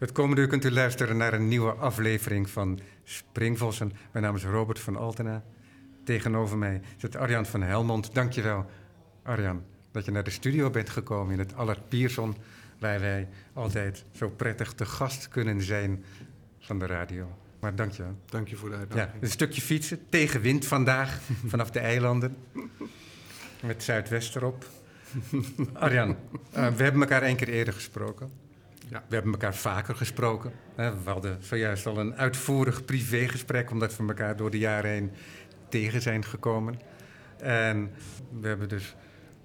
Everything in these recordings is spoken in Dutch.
Het komende uur kunt u luisteren naar een nieuwe aflevering van Springvossen. Mijn naam is Robert van Altena. Tegenover mij zit Arjan van Helmond. Dankjewel, Arjan, dat je naar de studio bent gekomen in het Allard Pierson... waar wij altijd zo prettig te gast kunnen zijn van de radio. Maar dank je. Dank je voor de Ja, uitnodiging. een stukje fietsen, tegen wind vandaag, vanaf de eilanden. Met Zuidwest erop. Arjan, eh, we hebben elkaar één keer eerder gesproken. Ja. We hebben elkaar vaker gesproken. we hadden zojuist al een uitvoerig privégesprek, omdat we elkaar door de jaren heen tegen zijn gekomen. En we hebben dus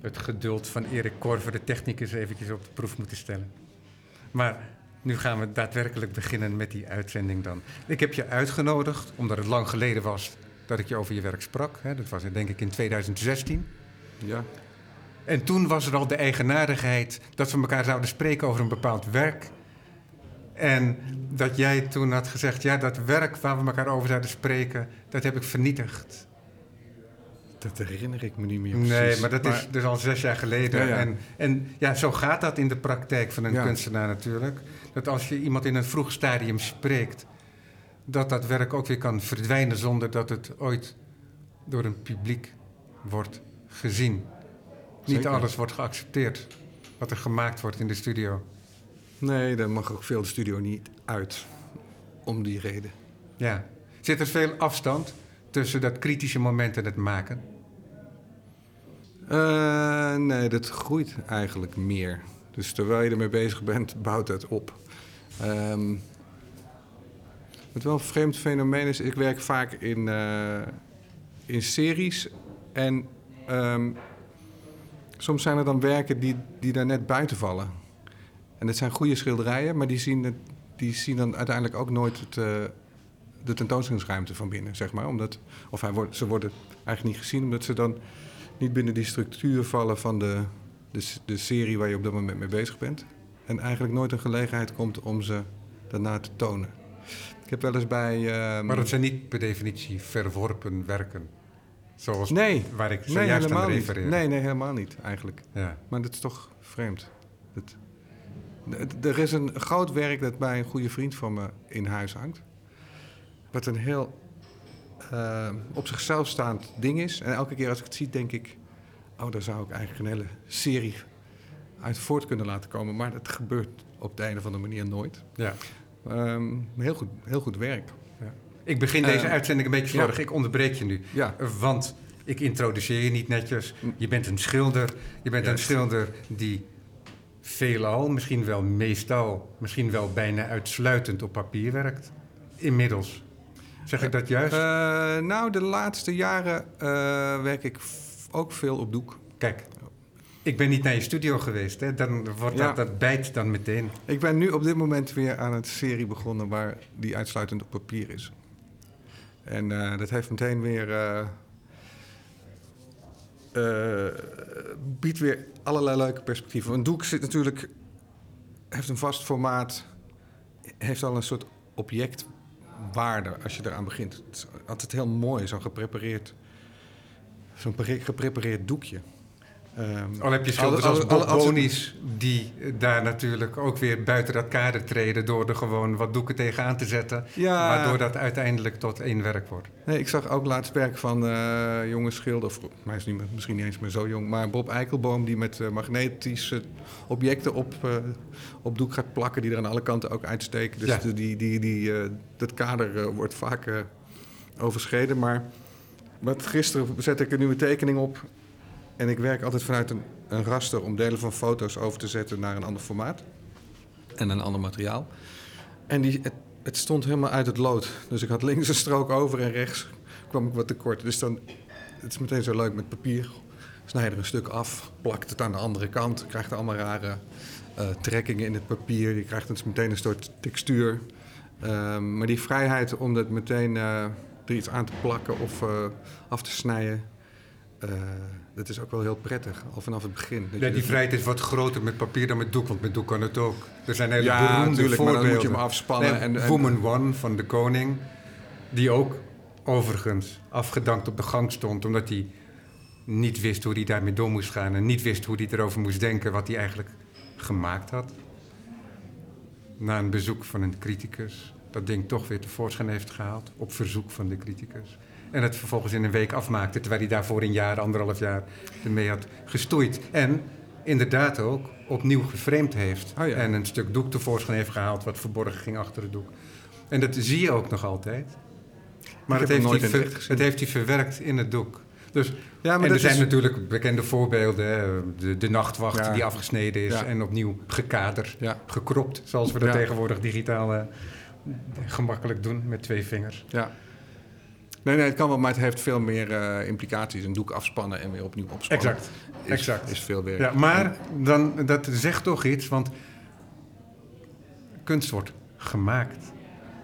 het geduld van Erik Korver, de technicus, eventjes op de proef moeten stellen. Maar nu gaan we daadwerkelijk beginnen met die uitzending dan. Ik heb je uitgenodigd, omdat het lang geleden was dat ik je over je werk sprak. Dat was denk ik in 2016. Ja. En toen was er al de eigenaardigheid dat we elkaar zouden spreken over een bepaald werk. En dat jij toen had gezegd, ja, dat werk waar we elkaar over zouden spreken, dat heb ik vernietigd. Dat herinner ik me niet meer Nee, precies. maar dat is dus al zes jaar geleden. Ja, ja. En, en ja, zo gaat dat in de praktijk van een Ja. kunstenaar natuurlijk. Dat als je iemand in een vroeg stadium spreekt, dat dat werk ook weer kan verdwijnen zonder dat het ooit door een publiek wordt gezien. Niet alles wordt geaccepteerd wat er gemaakt wordt in de studio. Nee, daar mag ook veel de studio niet uit. Om die reden. Ja. Zit er veel afstand tussen dat kritische moment en het maken? Eh, nee, dat groeit eigenlijk meer. Dus terwijl je ermee bezig bent, bouwt het op. Ehm, wat wel een vreemd fenomeen is, ik werk vaak in, eh, in series. En ehm, soms zijn er dan werken die, die daar net buiten vallen. En dat zijn goede schilderijen, maar die zien, het, die zien dan uiteindelijk ook nooit het, eh, de tentoonstellingsruimte van binnen, zeg maar. Omdat, of hij wordt, ze worden eigenlijk niet gezien, omdat ze dan niet binnen die structuur vallen van de, de, de serie waar je op dat moment mee bezig bent. En eigenlijk nooit een gelegenheid komt om ze daarna te tonen. Ik heb wel eens bij... ehm, Maar dat zijn niet per definitie verworpen werken. Zoals nee, waar ik nee, helemaal aan niet. Nee, nee, helemaal niet eigenlijk. Ja. Maar dat is toch vreemd. Dat, er is een groot werk dat bij een goede vriend van me in huis hangt. Wat een heel eh, op zichzelf staand ding is. En elke keer als ik het zie, denk ik... Oh, daar zou ik eigenlijk een hele serie uit voort kunnen laten komen. Maar dat gebeurt op de een of andere manier nooit. Ja. Ehm, heel, goed, heel goed werk. Ik begin deze Eh, uitzending een beetje slordig. Ik onderbreek je nu. Want ik introduceer je niet netjes. Je bent een schilder. Je bent een schilder die veelal, misschien wel meestal, misschien wel bijna uitsluitend op papier werkt. Inmiddels. Zeg ik dat juist? Eh, nou, de laatste jaren eh, werk ik ook veel op doek. Kijk, ik ben niet naar je studio geweest. Hè? Dan wordt Ja. dat, dat bijt dan meteen. Ik ben nu op dit moment weer aan een serie begonnen waar die uitsluitend op papier is. En eh, dat heeft meteen weer. eh, eh, biedt weer allerlei leuke perspectieven. Een doek zit natuurlijk. heeft een vast formaat. heeft al een soort objectwaarde als je eraan begint. Het is altijd heel mooi, zo'n geprepareerd. zo'n pre- geprepareerd doekje. Ehm, Al heb je schilders alle- als die daar natuurlijk ook weer buiten dat kader treden... door er gewoon wat doeken tegenaan te zetten... Ja. waardoor dat uiteindelijk tot één werk wordt. Nee, ik zag ook laatst werk van eh jonge schilder, of hij is niet, misschien niet eens meer zo jong, maar Bob Eikelboom die met eh, magnetische objecten op, eh, op doek gaat plakken, die er aan alle kanten ook uitsteken. Dus Ja. de- die, die, die, dat kader wordt vaak overschreden. Maar wat, gisteren zette ik nu een tekening op en ik werk altijd vanuit een, een raster om delen van foto's over te zetten naar een ander formaat en een ander materiaal. En die, het, het stond helemaal uit het lood. Dus ik had links een strook over en rechts kwam ik wat tekort. Dus dan, het is meteen zo leuk met papier. Snijd er een stuk af, plakt het aan de andere kant. Je krijgt allemaal rare eh, trekkingen in het papier. Je krijgt dus meteen een soort textuur. Ehm, maar die vrijheid om dat meteen eh, er iets aan te plakken of eh, af te snijden... dat is ook wel heel prettig, al vanaf het begin. Dat Ja, je die dat- vrijheid is wat groter met papier dan met doek, want met doek kan het ook. Er zijn hele Ja, beroemde natuurlijk, maar dan moet je hem afspannen Nee, en- en- Woman One van de koning, die ook overigens afgedankt op de gang stond... omdat hij niet wist hoe hij daarmee door moest gaan... en niet wist hoe hij erover moest denken wat hij eigenlijk gemaakt had. na een bezoek van een criticus dat ding toch weer tevoorschijn heeft gehaald, op verzoek van de criticus. En het vervolgens in een week afmaakte, terwijl hij daarvoor een jaar, anderhalf jaar ermee had gestoeid. En inderdaad ook opnieuw geframed heeft. Oh ja. En een stuk doek tevoorschijn heeft gehaald wat verborgen ging achter het doek. En dat zie je ook nog altijd. Maar het heeft, hij het ver- heeft hij verwerkt in het doek. Dus, Ja, maar en er zijn is- natuurlijk bekende voorbeelden. De, de nachtwacht Ja. die afgesneden is Ja. en opnieuw gekaderd, Ja. gekropt. Zoals we dat tegenwoordig digitaal eh, gemakkelijk doen met twee vingers. Ja. Nee, nee, het kan wel, maar het heeft veel meer eh, implicaties. Een doek afspannen en weer opnieuw opspannen. Exact. Is, exact. Is veel werk. Ja, maar dan, dat zegt toch iets, want kunst wordt gemaakt.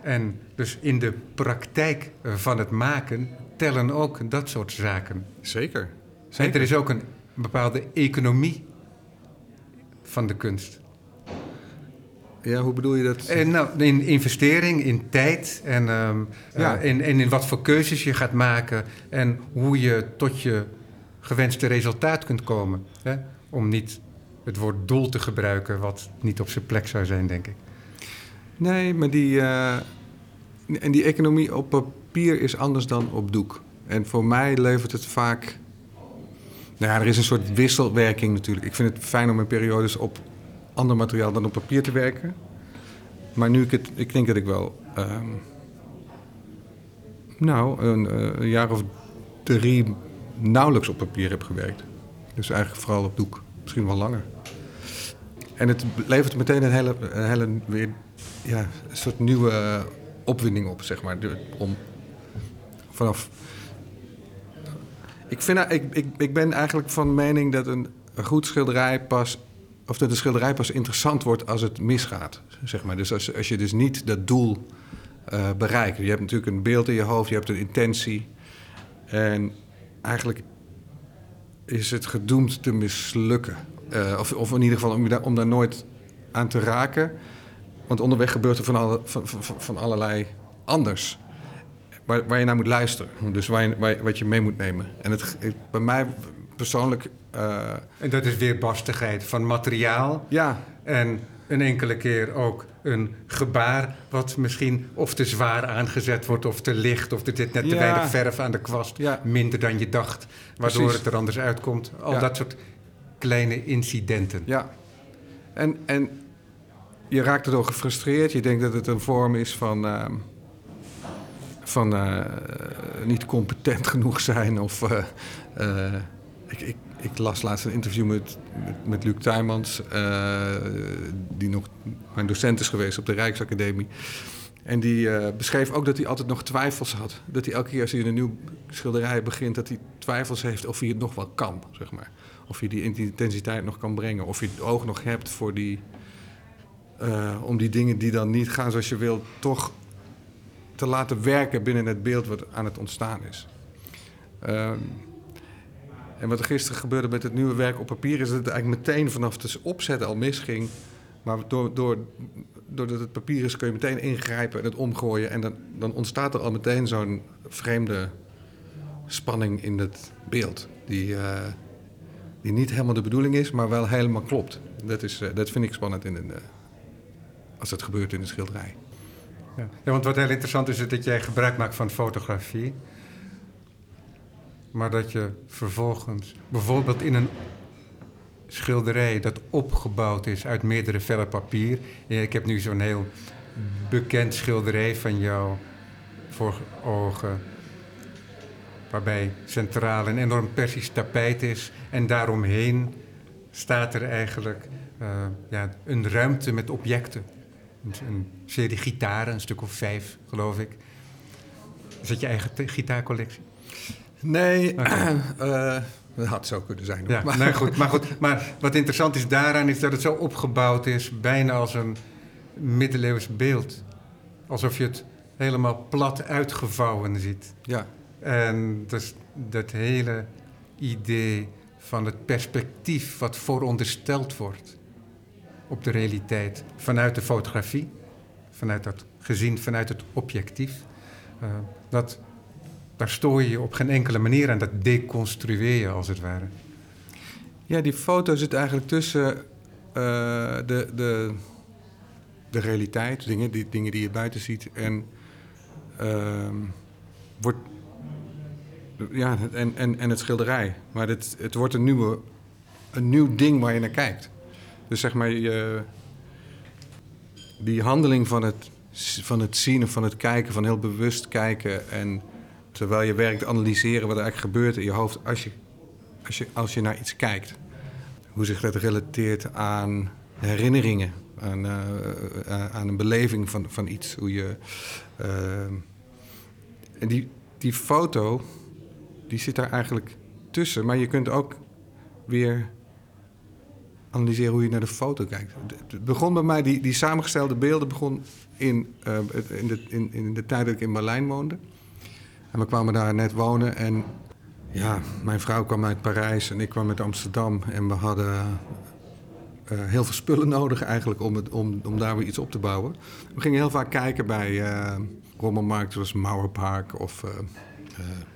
En dus in de praktijk van het maken tellen ook dat soort zaken. Zeker. En Zeker. er is ook een bepaalde economie van de kunst. Ja, hoe bedoel je dat? En nou, in investering, in tijd en, ehm, Ja. eh, en, en in wat voor keuzes je gaat maken en hoe je tot je gewenste resultaat kunt komen. Hè? Om niet het woord doel te gebruiken, wat niet op zijn plek zou zijn, denk ik. Nee, maar die, eh, en die economie op papier is anders dan op doek. En voor mij levert het vaak. Nou ja, er is een soort wisselwerking natuurlijk. Ik vind het fijn om in periodes op ander materiaal dan op papier te werken. Maar nu ik het, ik denk dat ik wel, ehm, nou, een, eh, een jaar of drie nauwelijks op papier heb gewerkt. Dus eigenlijk vooral op doek, misschien wel langer. En het levert meteen een hele, een hele weer, ja, een soort nieuwe opwinding op, zeg maar. Om vanaf. Ik, vind, ik, ik, ik ben eigenlijk van mening dat een goed schilderij pas. Of dat een schilderij pas interessant wordt als het misgaat. Zeg maar. Dus als, als je dus niet dat doel eh, bereikt. Je hebt natuurlijk een beeld in je hoofd, je hebt een intentie. En eigenlijk is het gedoemd te mislukken. Eh, of, of in ieder geval om, daar, om daar nooit aan te raken. Want onderweg gebeurt er van, van, van, allerlei anders. Waar, waar je naar moet luisteren. Dus waar waar, wat je mee moet nemen. En het- bij mij persoonlijk... eh, En dat is weerbarstigheid van materiaal ja, en een enkele keer ook een gebaar wat misschien of te zwaar aangezet wordt of te licht of er zit net te Ja. weinig verf aan de kwast, Ja. minder dan je dacht, waardoor Precies. het er anders uitkomt. Al Ja. dat soort kleine incidenten. ja. En, en je raakt erdoor gefrustreerd. Je denkt dat het een vorm is van... ehm, van eh, niet competent genoeg zijn. Of, eh, ik, ik, ik las laatst een interview met, met, Luc Tuymans, eh, die nog mijn docent is geweest op de Rijksacademie. En die eh, beschreef ook dat hij altijd nog twijfels had. Dat hij elke keer als hij een nieuw schilderij begint, dat hij twijfels heeft of hij het nog wel kan, zeg maar. Of je die intensiteit nog kan brengen. Of je het oog nog hebt voor die... eh, om die dingen die dan niet gaan zoals je wil, toch te laten werken binnen het beeld wat aan het ontstaan is. Ehm, en wat er gisteren gebeurde met het nieuwe werk op papier is dat het eigenlijk meteen vanaf de opzet al misging. Maar door, door, doordat het papier is kun je meteen ingrijpen en het omgooien. En dan, dan ontstaat er al meteen zo'n vreemde spanning in het beeld. Die, eh, die niet helemaal de bedoeling is, maar wel helemaal klopt. Dat, is, eh, dat vind ik spannend in eh, als dat gebeurt in een schilderij. Ja. Ja, want wat heel interessant is, is dat jij gebruik maakt van fotografie. Maar dat je vervolgens bijvoorbeeld in een schilderij dat opgebouwd is uit meerdere vellen papier. Ik heb nu zo'n heel bekend schilderij van jou voor ogen. Waarbij centraal een enorm persisch tapijt is. En daaromheen staat er eigenlijk eh, ja, een ruimte met objecten. Een, serie gitaren, een stuk of vijf, geloof ik. Is dat je eigen gitaarcollectie? Nee, Oké. eh, dat had zo kunnen zijn. Ja, Maar- nee, goed. Maar goed, maar wat interessant is daaraan is dat het zo opgebouwd is, bijna als een middeleeuws beeld. Alsof je het helemaal plat uitgevouwen ziet. ja. En dus dat hele idee van het perspectief wat voorondersteld wordt op de realiteit vanuit de fotografie, vanuit dat gezien vanuit het objectief, eh, dat, daar stoor je je op geen enkele manier aan, dat deconstrueer je als het ware. ja, die foto zit eigenlijk tussen eh, de, de, de realiteit, dingen die, dingen die je buiten ziet. En ehm, wordt. Ja, en, en, en het schilderij. Maar het, het wordt een, nieuwe, een nieuw ding waar je naar kijkt. Dus zeg maar, je, die handeling van het, van het zien van het kijken, van heel bewust kijken. En terwijl je werkt, analyseren wat er eigenlijk gebeurt in je hoofd als je, als je, als je naar iets kijkt. Hoe zich dat relateert aan herinneringen, aan, uh, aan een beleving van, van iets. Hoe je, uh, en die, die foto, die zit daar eigenlijk tussen. Maar je kunt ook weer analyseren hoe je naar de foto kijkt. Het begon bij mij, die, die samengestelde beelden begon in, in, de, in, in de tijd dat ik in Berlijn woonde. En we kwamen daar net wonen en ja, mijn vrouw kwam uit Parijs en ik kwam uit Amsterdam. En we hadden uh, heel veel spullen nodig eigenlijk om, het, om, om daar weer iets op te bouwen. We gingen heel vaak kijken bij uh, rommelmarkt zoals Mauerpark of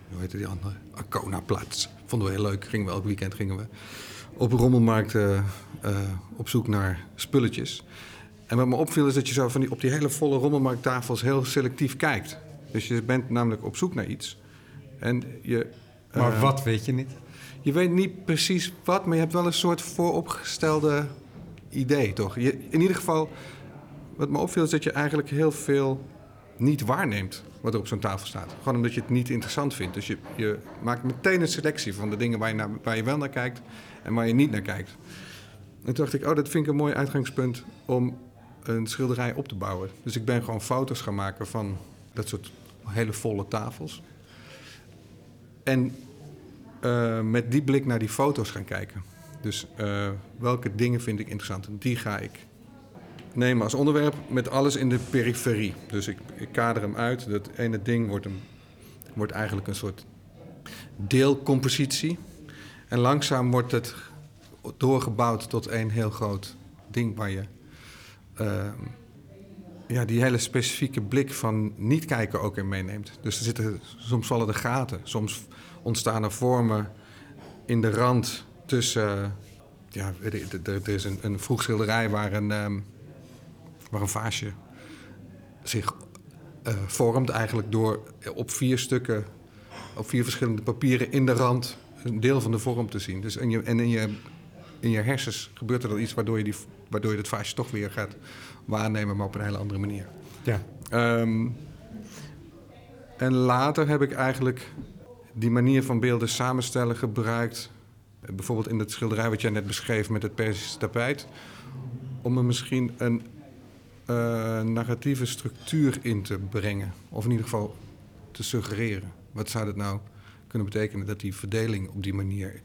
hoe heette die andere? Arcona. Vonden we heel leuk. Gingen we elk weekend gingen we op rommelmarkten uh, op zoek naar spulletjes. En wat me opviel is dat je zo van die, op die hele volle rommelmarkttafels heel selectief kijkt. Dus je bent namelijk op zoek naar iets. En je, uh, maar wat weet je niet? Je weet niet precies wat, maar je hebt wel een soort vooropgestelde idee, toch? Je, in ieder geval, wat me opviel is dat je eigenlijk heel veel niet waarneemt wat er op zo'n tafel staat. Gewoon omdat je het niet interessant vindt. Dus je, je maakt meteen een selectie van de dingen waar je, naar, waar je wel naar kijkt en waar je niet naar kijkt. En toen dacht ik, oh, dat vind ik een mooi uitgangspunt om een schilderij op te bouwen. Dus ik ben gewoon foto's gaan maken van dat soort hele volle tafels. En uh, met die blik naar die foto's gaan kijken. Dus uh, welke dingen vind ik interessant? Die ga ik nemen als onderwerp met alles in de periferie. Dus ik, ik kader hem uit. Dat ene ding wordt, een, wordt eigenlijk een soort deelcompositie. En langzaam wordt het doorgebouwd tot één heel groot ding waar je uh, ja, die hele specifieke blik van niet kijken ook in meeneemt. Dus er zitten, soms vallen er gaten, soms ontstaan er vormen in de rand tussen. ja, er, is een, een vroeg schilderij waar een, um, waar een vaasje zich uh, vormt, eigenlijk door op vier stukken, op vier verschillende papieren in de rand een deel van de vorm te zien. Dus je, en in je, in je hersens gebeurt er dan iets waardoor je, die, waardoor je het vaasje toch weer gaat waarnemen, maar op een hele andere manier. Ja. Um, en later heb ik eigenlijk die manier van beelden samenstellen gebruikt. Bijvoorbeeld in het schilderij wat jij net beschreef met het Persische tapijt. Om er misschien een uh, narratieve structuur in te brengen. Of in ieder geval te suggereren. Wat zou dat nou kunnen betekenen dat die verdeling op die manier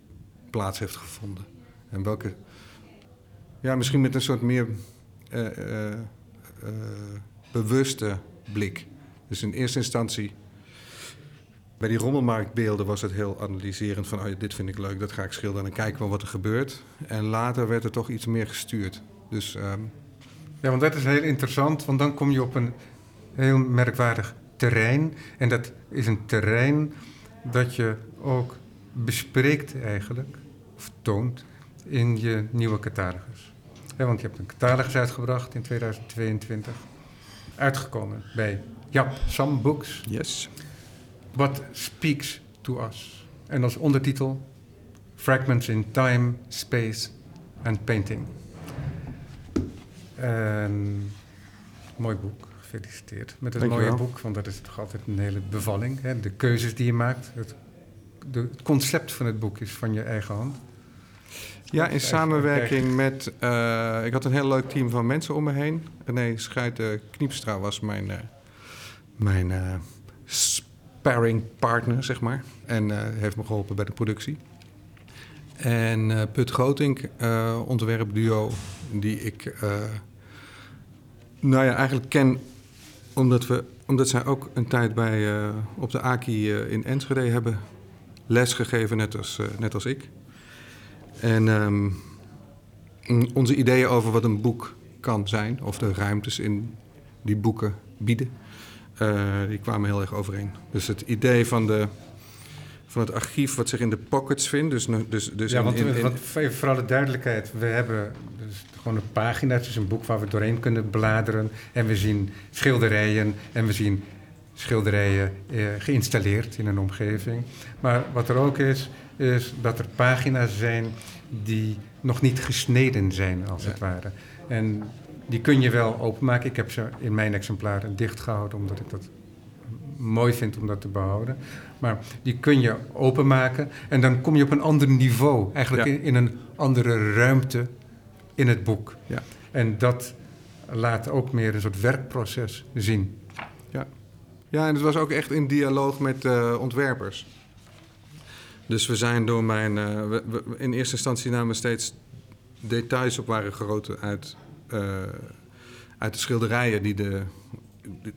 plaats heeft gevonden? En welke. Ja, misschien met een soort meer bewuste blik. Dus in eerste instantie. Bij die rommelmarktbeelden was het heel analyserend van... Oh, dit vind ik leuk, dat ga ik schilderen en kijken wat er gebeurt. En later werd er toch iets meer gestuurd. Dus, um... Ja, want dat is heel interessant, want dan kom je op een heel merkwaardig terrein. En dat is een terrein dat je ook bespreekt eigenlijk, of toont, in je nieuwe catalogus. Ja, want je hebt een catalogus uitgebracht in 2022. Uitgekomen bij Jap Sam Books. Yes. What Speaks to Us. En als ondertitel Fragments in Time, Space and Painting. En, mooi boek, gefeliciteerd met het mooie boek, want dat is toch altijd een hele bevalling. Hè? De keuzes die je maakt, het, de, het concept van het boek is van je eigen hand. Ja, in samenwerking met... Uh, ik had een heel leuk team van mensen om me heen. René Schuiten-Kniepstra was mijn, uh, mijn uh, sparring partner, zeg maar. En heeft me geholpen bij de productie. En Put Grotink, ontwerpduo, die ik... nou ja, eigenlijk ken omdat, we, omdat zij ook een tijd bij, op de AKI in Enschede hebben lesgegeven, net als, net als ik. En um, onze ideeën over wat een boek kan zijn, of de ruimtes in die boeken bieden, uh, die kwamen heel erg overeen. Dus het idee van de, van het archief wat zich in de pockets vindt. Dus, dus, dus ja, want, in- in- want even voor alle duidelijkheid, we hebben dus gewoon een pagina, het is een boek waar we doorheen kunnen bladeren. En we zien schilderijen en we zien schilderijen eh, geïnstalleerd in een omgeving. Maar wat er ook is, is dat er pagina's zijn die nog niet gesneden zijn, als Ja. het ware. En die kun je wel openmaken. Ik heb ze in mijn exemplaren dicht gehouden, omdat ik dat mooi vind om dat te behouden. Maar die kun je openmaken en dan kom je op een ander niveau. Eigenlijk Ja. in, in een andere ruimte in het boek. Ja. En dat laat ook meer een soort werkproces zien. Ja, en het was ook echt in dialoog met eh, ontwerpers. Dus we zijn door mijn... eh, we- we- in eerste instantie namen we steeds details op waren geroten uit, eh, uit de schilderijen die, de,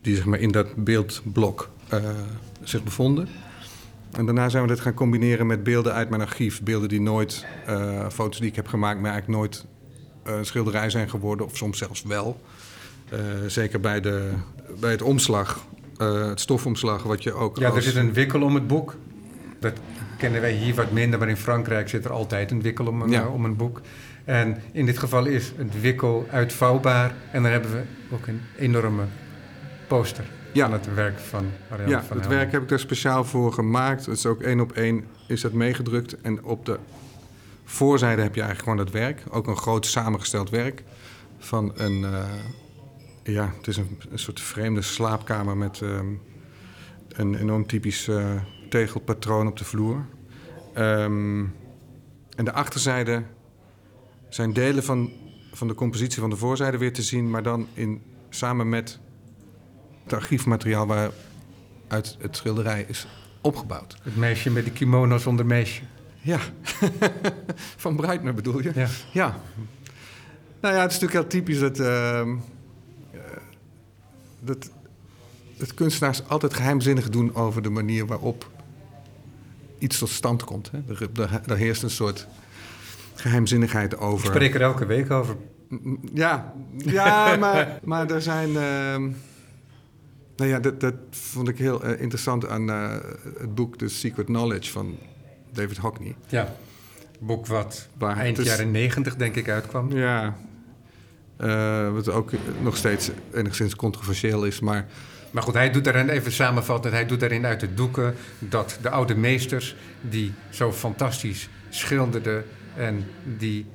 die zeg maar in dat beeldblok eh, zich bevonden. En daarna zijn we dat gaan combineren met beelden uit mijn archief. Beelden die nooit, foto's die ik heb gemaakt, maar eigenlijk nooit een schilderij zijn geworden. Of soms zelfs wel. Zeker bij, de, bij het omslag, het stofomslag, wat je ook Ja, er zit een wikkel om het boek. Dat kennen wij hier wat minder, maar in Frankrijk zit er altijd een wikkel om een, Ja. eh, om een boek. En in dit geval is het wikkel uitvouwbaar. En dan hebben we ook een enorme poster Ja. van het werk van Ariane Ja, van het werk heb ik daar speciaal voor gemaakt. Het is ook één op één is dat meegedrukt. En op de voorzijde heb je eigenlijk gewoon dat werk. Ook een groot samengesteld werk van een... eh, ja, het is een, een soort vreemde slaapkamer met ehm, een enorm typisch eh, tegelpatroon op de vloer. Ehm, en de achterzijde zijn delen van, van de compositie van de voorzijde weer te zien... maar dan in, samen met het archiefmateriaal waaruit het schilderij is opgebouwd. Het meisje met de kimono zonder meisje. Ja, van Breitner bedoel je? Ja. Ja. Nou ja, het is natuurlijk heel typisch dat, eh, dat, dat kunstenaars altijd geheimzinnig doen over de manier waarop iets tot stand komt. Hè. Er heerst een soort geheimzinnigheid Ik over. spreek er elke week over. Ja, ja maar, maar er zijn. ehm, nou ja, dat, dat vond ik heel eh, interessant aan eh, het boek The Secret Knowledge van David Hockney. Ja. Boek wat Waar eind is- jaren negentig denk ik uitkwam. Ja. Eh, wat ook nog steeds enigszins controversieel is, maar Maar goed, hij doet daarin, even samenvattend, hij doet daarin uit de doeken dat de oude meesters die zo fantastisch schilderden en die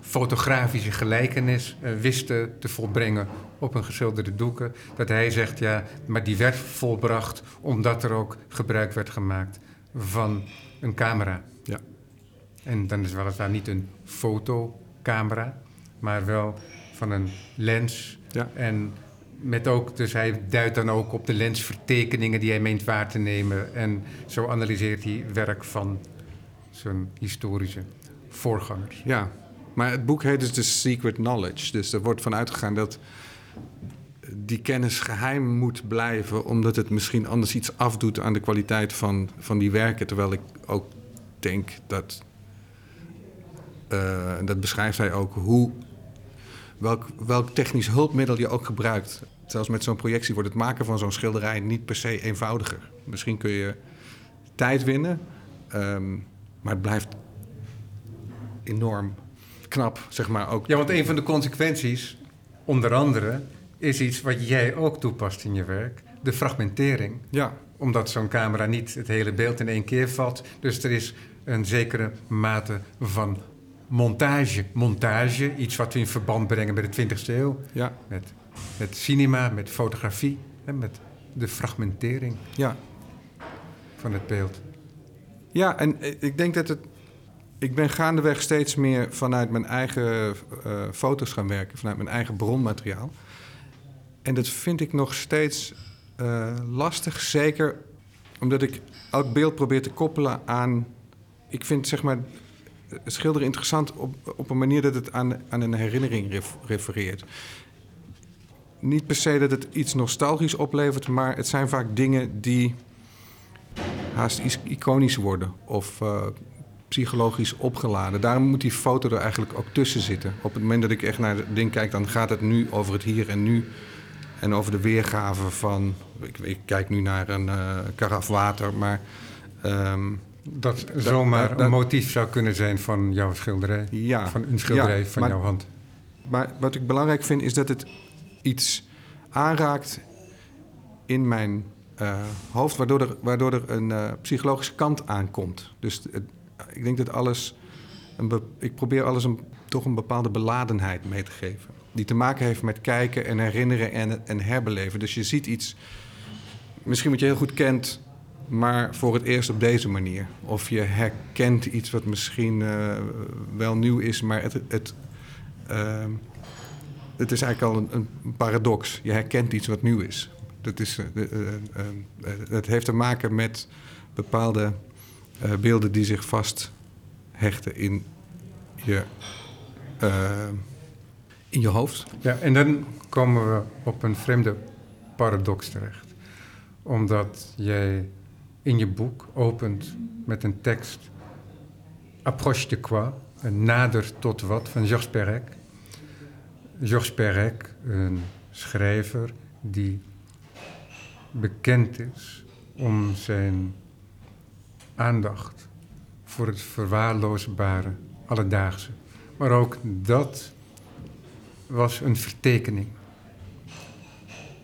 fotografische gelijkenis eh, wisten te volbrengen op een geschilderde doeken, dat hij zegt ja, maar die werd volbracht omdat er ook gebruik werd gemaakt van een camera. Ja. En dan is weliswaar niet een fotocamera, maar wel van een lens Ja. en met ook, dus hij duidt dan ook op de lensvertekeningen die hij meent waar te nemen. En zo analyseert hij werk van zijn historische voorgangers. ja. Maar het boek heet dus The Secret Knowledge. Dus er wordt vanuit gegaan dat die kennis geheim moet blijven, omdat het misschien anders iets afdoet aan de kwaliteit van, van die werken. Terwijl ik ook denk dat, en dat beschrijft hij ook, hoe, welk, welk technisch hulpmiddel je ook gebruikt. Zelfs met zo'n projectie wordt het maken van zo'n schilderij niet per se eenvoudiger. Misschien kun je tijd winnen, ehm, maar het blijft enorm knap, zeg maar. Ook Ja, want een van de consequenties, onder andere, is iets wat jij ook toepast in je werk: de fragmentering. ja, Omdat zo'n camera niet het hele beeld in één keer vat. Dus er is een zekere mate van montage. Montage, iets wat we in verband brengen met de 20e eeuw. ja, Met, met cinema, met fotografie, hè, met de fragmentering ja. van het beeld. Ja, en ik denk dat het. Ik ben gaandeweg steeds meer vanuit mijn eigen eh, foto's gaan werken, vanuit mijn eigen bronmateriaal. En dat vind ik nog steeds eh, lastig, zeker omdat ik elk beeld probeer te koppelen aan. Ik vind zeg maar schilderen interessant op, op een manier dat het aan, aan een herinnering ref- refereert. Niet per se dat het iets nostalgisch oplevert, maar het zijn vaak dingen die haast is- iconisch worden of eh, psychologisch opgeladen. Daarom moet die foto er eigenlijk ook tussen zitten. Op het moment dat ik echt naar het ding kijk, dan gaat het nu over het hier en nu. En over de weergave van. Ik, ik kijk nu naar een eh karaf water, maar Ehm, dat zomaar dat- een motief zou kunnen zijn van jouw schilderij. ja, Van een schilderij Ja, van maar- jouw hand. Maar wat ik belangrijk vind is dat het iets aanraakt in mijn eh, hoofd, waardoor er, waardoor er een eh, psychologische kant aankomt. Dus het- ik denk dat alles, een be- ik probeer alles een, toch een bepaalde beladenheid mee te geven. Die te maken heeft met kijken en herinneren en, en herbeleven. Dus je ziet iets, misschien wat je heel goed kent, maar voor het eerst op deze manier. Of je herkent iets wat misschien eh, wel nieuw is, maar het, het, ehm, het is eigenlijk al een, paradox. Je herkent iets wat nieuw is. Dat, is, eh, de- eh, dat heeft te maken met bepaalde beelden die zich vasthechten in je, in je hoofd. Ja, en dan komen we op een vreemde paradox terecht. Omdat jij in je boek opent met een tekst... Approche de quoi? Een nader tot wat van Georges Perec. Georges Perec, een schrijver die bekend is om zijn aandacht voor het verwaarloosbare alledaagse. Maar ook dat was een vertekening.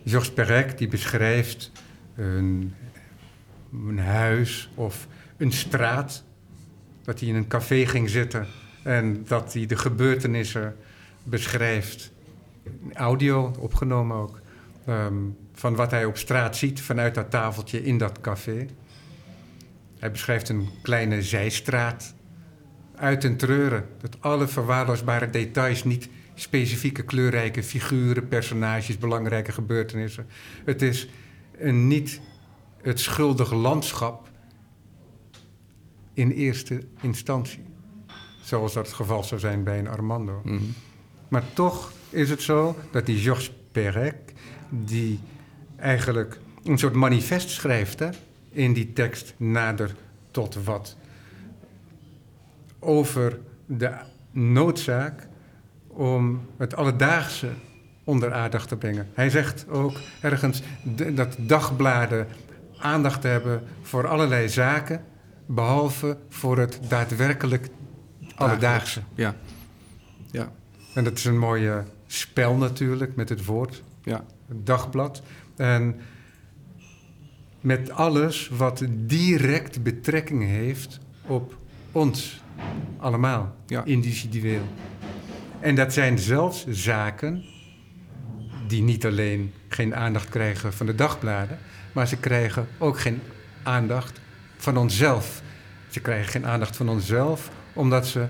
Georges Perec die beschrijft een, een huis of een straat, dat hij in een café ging zitten en dat hij de gebeurtenissen beschrijft, audio opgenomen ook, ehm, van wat hij op straat ziet vanuit dat tafeltje in dat café. Hij beschrijft een kleine zijstraat uit een treuren. Dat alle verwaarloosbare details, niet specifieke kleurrijke figuren, personages, belangrijke gebeurtenissen. Het is een niet het schuldig landschap in eerste instantie. Zoals dat het geval zou zijn bij een Armando. Maar toch is het zo dat die Georges Perec, die eigenlijk een soort manifest schrijft hè, in die tekst nader tot wat. Over de noodzaak om het alledaagse onder aandacht te brengen. Hij zegt ook ergens dat dagbladen aandacht hebben voor allerlei zaken, behalve voor het daadwerkelijk alledaagse. Ja. Ja. En dat is een mooie spel natuurlijk met het woord, Ja. het dagblad. En met alles wat direct betrekking heeft op ons allemaal, Ja. individueel. En dat zijn zelfs zaken die niet alleen geen aandacht krijgen van de dagbladen, maar ze krijgen ook geen aandacht van onszelf. Ze krijgen geen aandacht van onszelf omdat ze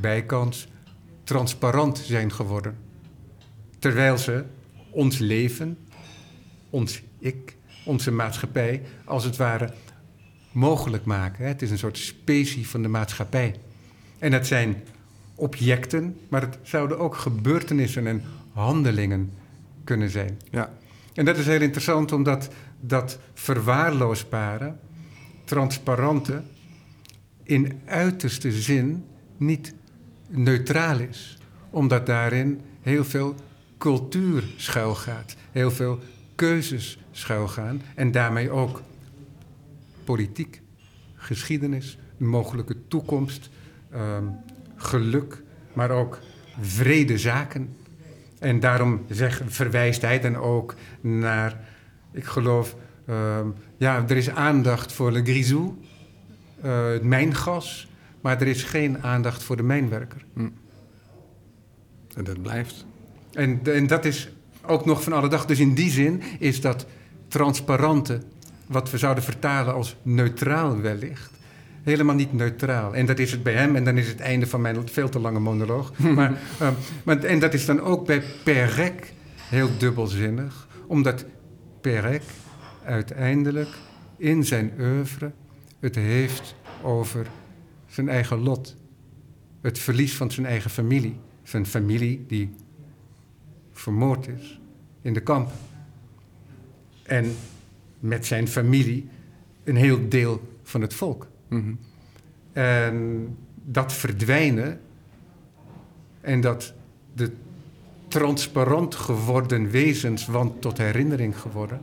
bijkans transparant zijn geworden. Terwijl ze ons leven, ons ik, onze maatschappij, als het ware mogelijk maken. Het is een soort specie van de maatschappij. En het zijn objecten, maar het zouden ook gebeurtenissen en handelingen kunnen zijn. Ja. En dat is heel interessant, omdat dat verwaarloosbare, transparante, in uiterste zin niet neutraal is. Omdat daarin heel veel cultuur schuilgaat, heel veel keuzes schuilgaan en daarmee ook politiek, geschiedenis, mogelijke toekomst, ehm, geluk, maar ook vrede zaken. En daarom zeg, verwijst hij dan ook naar, ik geloof, ehm, ja, er is aandacht voor Le Grisou, eh, het mijngas, maar er is geen aandacht voor de mijnwerker. En dat blijft. En, en dat is ook nog van alle dag. Dus in die zin is dat transparante, wat we zouden vertalen als neutraal wellicht, helemaal niet neutraal. En dat is het bij hem, en dan is het einde van mijn veel te lange monoloog. maar, eh, maar, en dat is dan ook bij Perec heel dubbelzinnig, omdat Perec uiteindelijk in zijn oeuvre het heeft over zijn eigen lot. Het verlies van zijn eigen familie. Zijn familie die vermoord is in de kamp. En met zijn familie een heel deel van het volk. Mhm. En dat verdwijnen en dat de transparant geworden wezens, want tot herinnering geworden,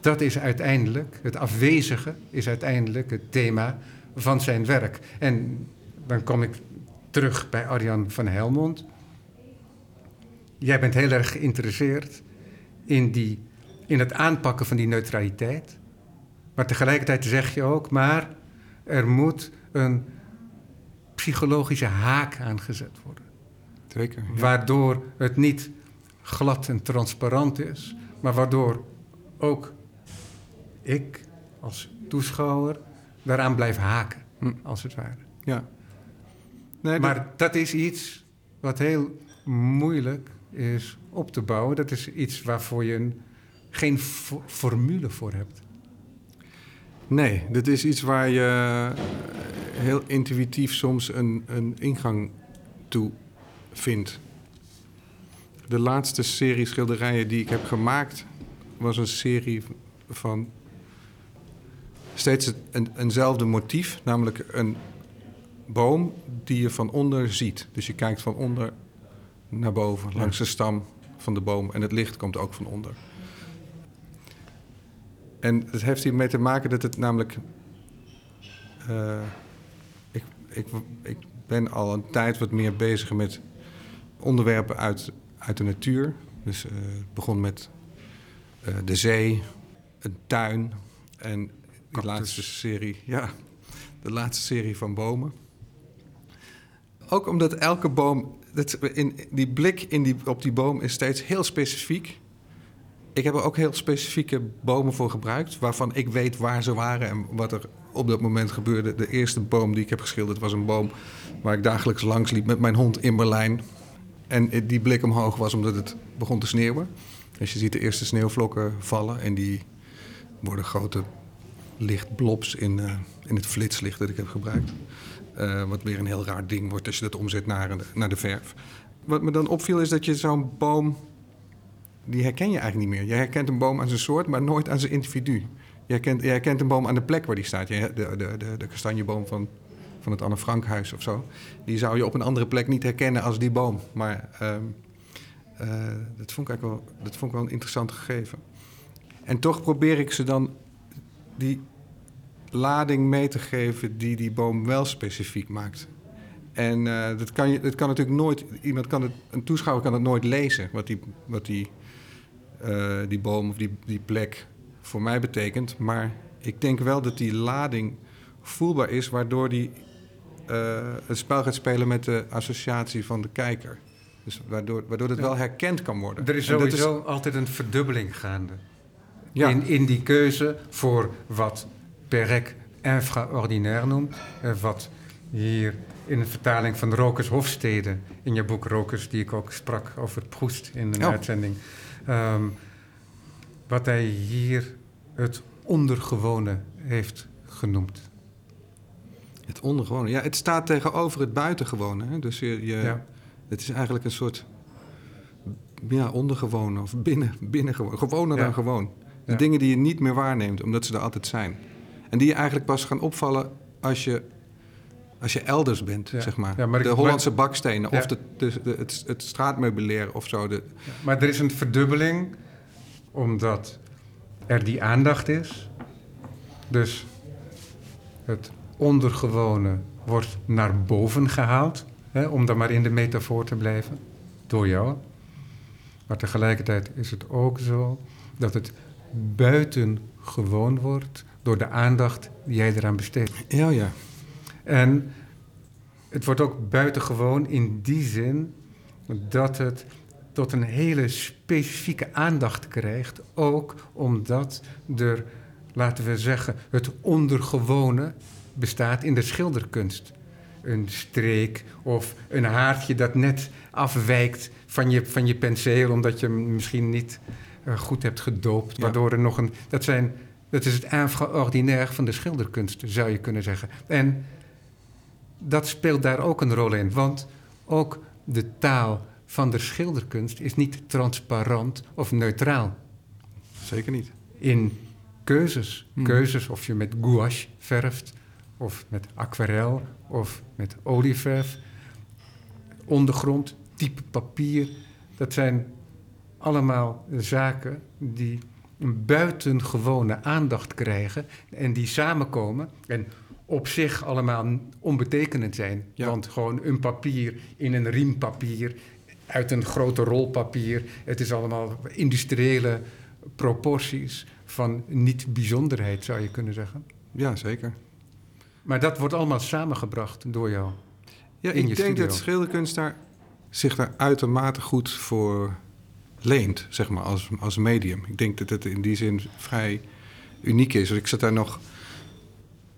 dat is uiteindelijk, het afwezige is uiteindelijk het thema van zijn werk. En dan kom ik terug bij Arjan van Helmond. Jij bent heel erg geïnteresseerd in, die, in het aanpakken van die neutraliteit. Maar tegelijkertijd zeg je ook, maar er moet een psychologische haak aangezet worden. Zeker. Waardoor het niet glad en transparant is, maar waardoor ook ik als toeschouwer daaraan blijf haken, hm. als het ware. Ja. Nee, maar dat... is iets wat heel moeilijk is op te bouwen. Dat is iets waarvoor je een, geen formule voor hebt. Nee, dit is iets waar je heel intuïtief soms een, een ingang toe vindt. De laatste serie schilderijen die ik heb gemaakt was een serie van steeds een, eenzelfde motief, namelijk een boom die je van onder ziet. Dus je kijkt van onder naar boven, langs de stam van de boom en het licht komt ook van onder. En het heeft hiermee te maken dat het namelijk. Uh, ik, ik, ik ben al een tijd wat meer bezig met onderwerpen uit, uit de natuur. Dus uh, het begon met uh, de zee, een tuin en de laatste serie, ja, de laatste serie van bomen. Ook omdat elke boom, dat, in, die blik in die, op die boom is steeds heel specifiek. Ik heb er ook heel specifieke bomen voor gebruikt, waarvan ik weet waar ze waren en wat er op dat moment gebeurde. De eerste boom die ik heb geschilderd was een boom waar ik dagelijks langs liep met mijn hond in Berlijn. En die blik omhoog was omdat het begon te sneeuwen. Dus je ziet de eerste sneeuwvlokken vallen en die worden grote lichtblobs in, uh, in het flitslicht dat ik heb gebruikt. Uh, wat weer een heel raar ding wordt als je dat omzet naar, naar de verf. Wat me dan opviel is dat je zo'n boom, die herken je eigenlijk niet meer. Je herkent een boom aan zijn soort, maar nooit aan zijn individu. Je herkent, je herkent een boom aan de plek waar die staat. Je, de, de, de, de kastanjeboom van, van het Anne Frankhuis of zo. Die zou je op een andere plek niet herkennen als die boom. Maar um, uh, dat, vond ik eigenlijk wel, dat vond ik wel een interessant gegeven. En toch probeer ik ze dan die lading mee te geven die die boom wel specifiek maakt. En uh, dat, kan je, dat kan natuurlijk nooit, iemand kan het, een toeschouwer kan het nooit lezen, wat die, wat die, uh, die boom of die, die plek voor mij betekent. Maar ik denk wel dat die lading voelbaar is, waardoor die uh, het spel gaat spelen met de associatie van de kijker. Dus waardoor, waardoor het wel herkend kan worden. Er is sowieso altijd een verdubbeling gaande. Ja. In, in die keuze voor wat Perec infraordinair noemt. Eh, wat hier in een vertaling van Rokers Hofstede, in je boek Rokers, die ik ook sprak over Proest in een oh. uitzending. Um, wat hij hier het ondergewone heeft genoemd. Het ondergewone, ja, het staat tegenover het buitengewone. Hè? Dus je, je ja. het is eigenlijk een soort ja, ondergewone of binnen, binnengewoon, gewoner ja. dan gewoon. De dingen die je niet meer waarneemt, omdat ze er altijd zijn. En die je eigenlijk pas gaan opvallen als je, als je elders bent, zeg maar. maar de Hollandse bakstenen of de, de, het, het straatmeubilair of zo. Maar er is een verdubbeling, omdat er die aandacht is. Dus het ondergewone wordt naar boven gehaald, hè, om dan maar in de metafoor te blijven, door jou. Maar tegelijkertijd is het ook zo dat het buitengewoon wordt door de aandacht die jij eraan besteedt. Ja, ja. En het wordt ook buitengewoon in die zin dat het tot een hele specifieke aandacht krijgt, ook omdat er, laten we zeggen, het ondergewone bestaat in de schilderkunst. Een streek of een haartje dat net afwijkt van je, van je penseel, omdat je hem misschien niet uh, goed hebt gedoopt. Waardoor er nog een. Dat, zijn, dat is het infraordinair van de schilderkunst, zou je kunnen zeggen. En dat speelt daar ook een rol in. Want ook de taal van de schilderkunst is niet transparant of neutraal. Zeker niet. In keuzes. Hmm. Keuzes of je met gouache verft, of met aquarel, of met olieverf. Ondergrond, type papier. Dat zijn allemaal zaken die een buitengewone aandacht krijgen en die samenkomen en op zich allemaal onbetekenend zijn. Ja. Want gewoon een papier in een riempapier, uit een grote rol papier, het is allemaal industriële proporties van niet-bijzonderheid, zou je kunnen zeggen. Ja, zeker. Maar dat wordt allemaal samengebracht door jou. Ja, ik denk studio. dat schilderkunst daar zich daar uitermate goed voor leent, zeg maar, als, als medium. Ik denk dat het in die zin vrij uniek is. Dus ik zat daar nog